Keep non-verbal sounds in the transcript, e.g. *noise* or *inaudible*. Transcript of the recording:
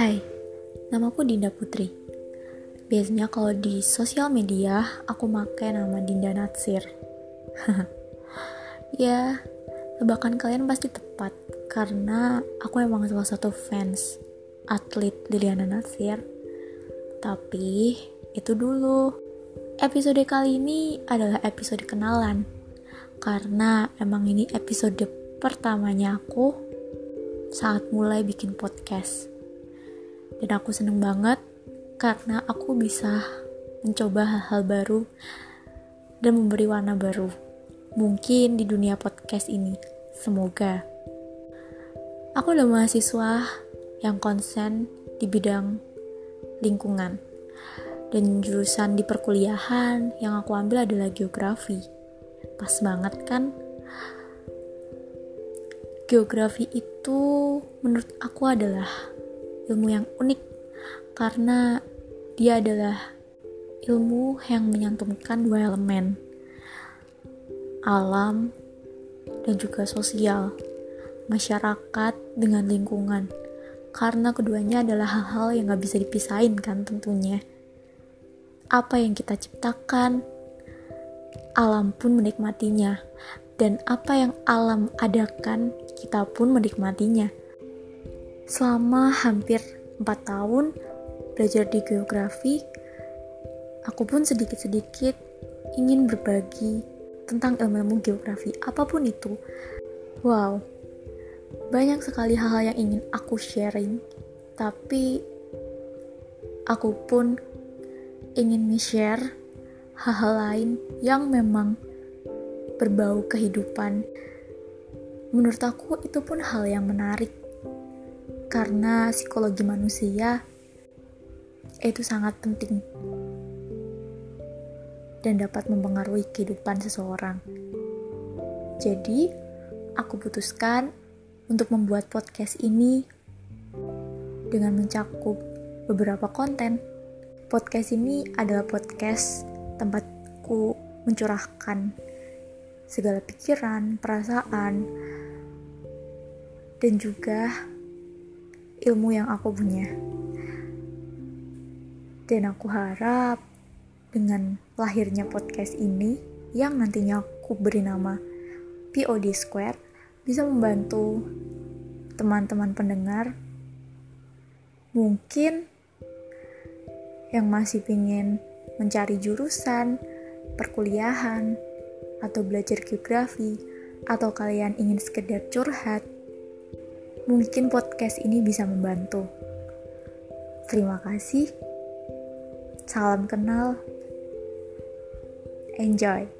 Hai, namaku Dinda Putri. Biasanya kalau di sosial media aku pakai nama Dinda Natsir. *laughs* ya, tebakan kalian pasti tepat karena aku emang salah satu fans atlet Liliana Natsir. Tapi itu dulu. Episode kali ini adalah episode kenalan. Karena emang ini episode pertamanya aku saat mulai bikin podcast dan aku seneng banget karena aku bisa mencoba hal-hal baru dan memberi warna baru. Mungkin di dunia podcast ini. Semoga. Aku adalah mahasiswa yang konsen di bidang lingkungan. Dan jurusan di perkuliahan yang aku ambil adalah geografi. Pas banget kan? Geografi itu menurut aku adalah ilmu yang unik karena dia adalah ilmu yang menyantumkan dua elemen alam dan juga sosial masyarakat dengan lingkungan. Karena keduanya adalah hal-hal yang gak bisa dipisahin kan tentunya. Apa yang kita ciptakan alam pun menikmatinya. Dan apa yang alam adakan kita pun menikmatinya Selama hampir 4 tahun belajar di geografi, aku pun sedikit-sedikit ingin berbagi tentang ilmu-ilmu geografi, apa pun itu. Wow, banyak sekali hal-hal yang ingin aku sharing, tapi aku pun ingin share hal-hal lain yang memang berbau kehidupan. Menurut aku, itu pun hal yang menarik karena psikologi manusia itu sangat penting dan dapat mempengaruhi kehidupan seseorang. Jadi, aku putuskan untuk membuat podcast ini dengan mencakup beberapa konten. Podcast ini adalah podcast tempatku mencurahkan segala pikiran, perasaan, dan juga ilmu yang aku punya. Dan aku harap dengan lahirnya podcast ini yang nantinya aku beri nama POD Square bisa membantu teman-teman pendengar mungkin yang masih ingin mencari jurusan, perkuliahan, atau belajar geografi, atau kalian ingin sekedar curhat, Mungkin podcast ini bisa membantu. Terima kasih. Salam kenal. Enjoy.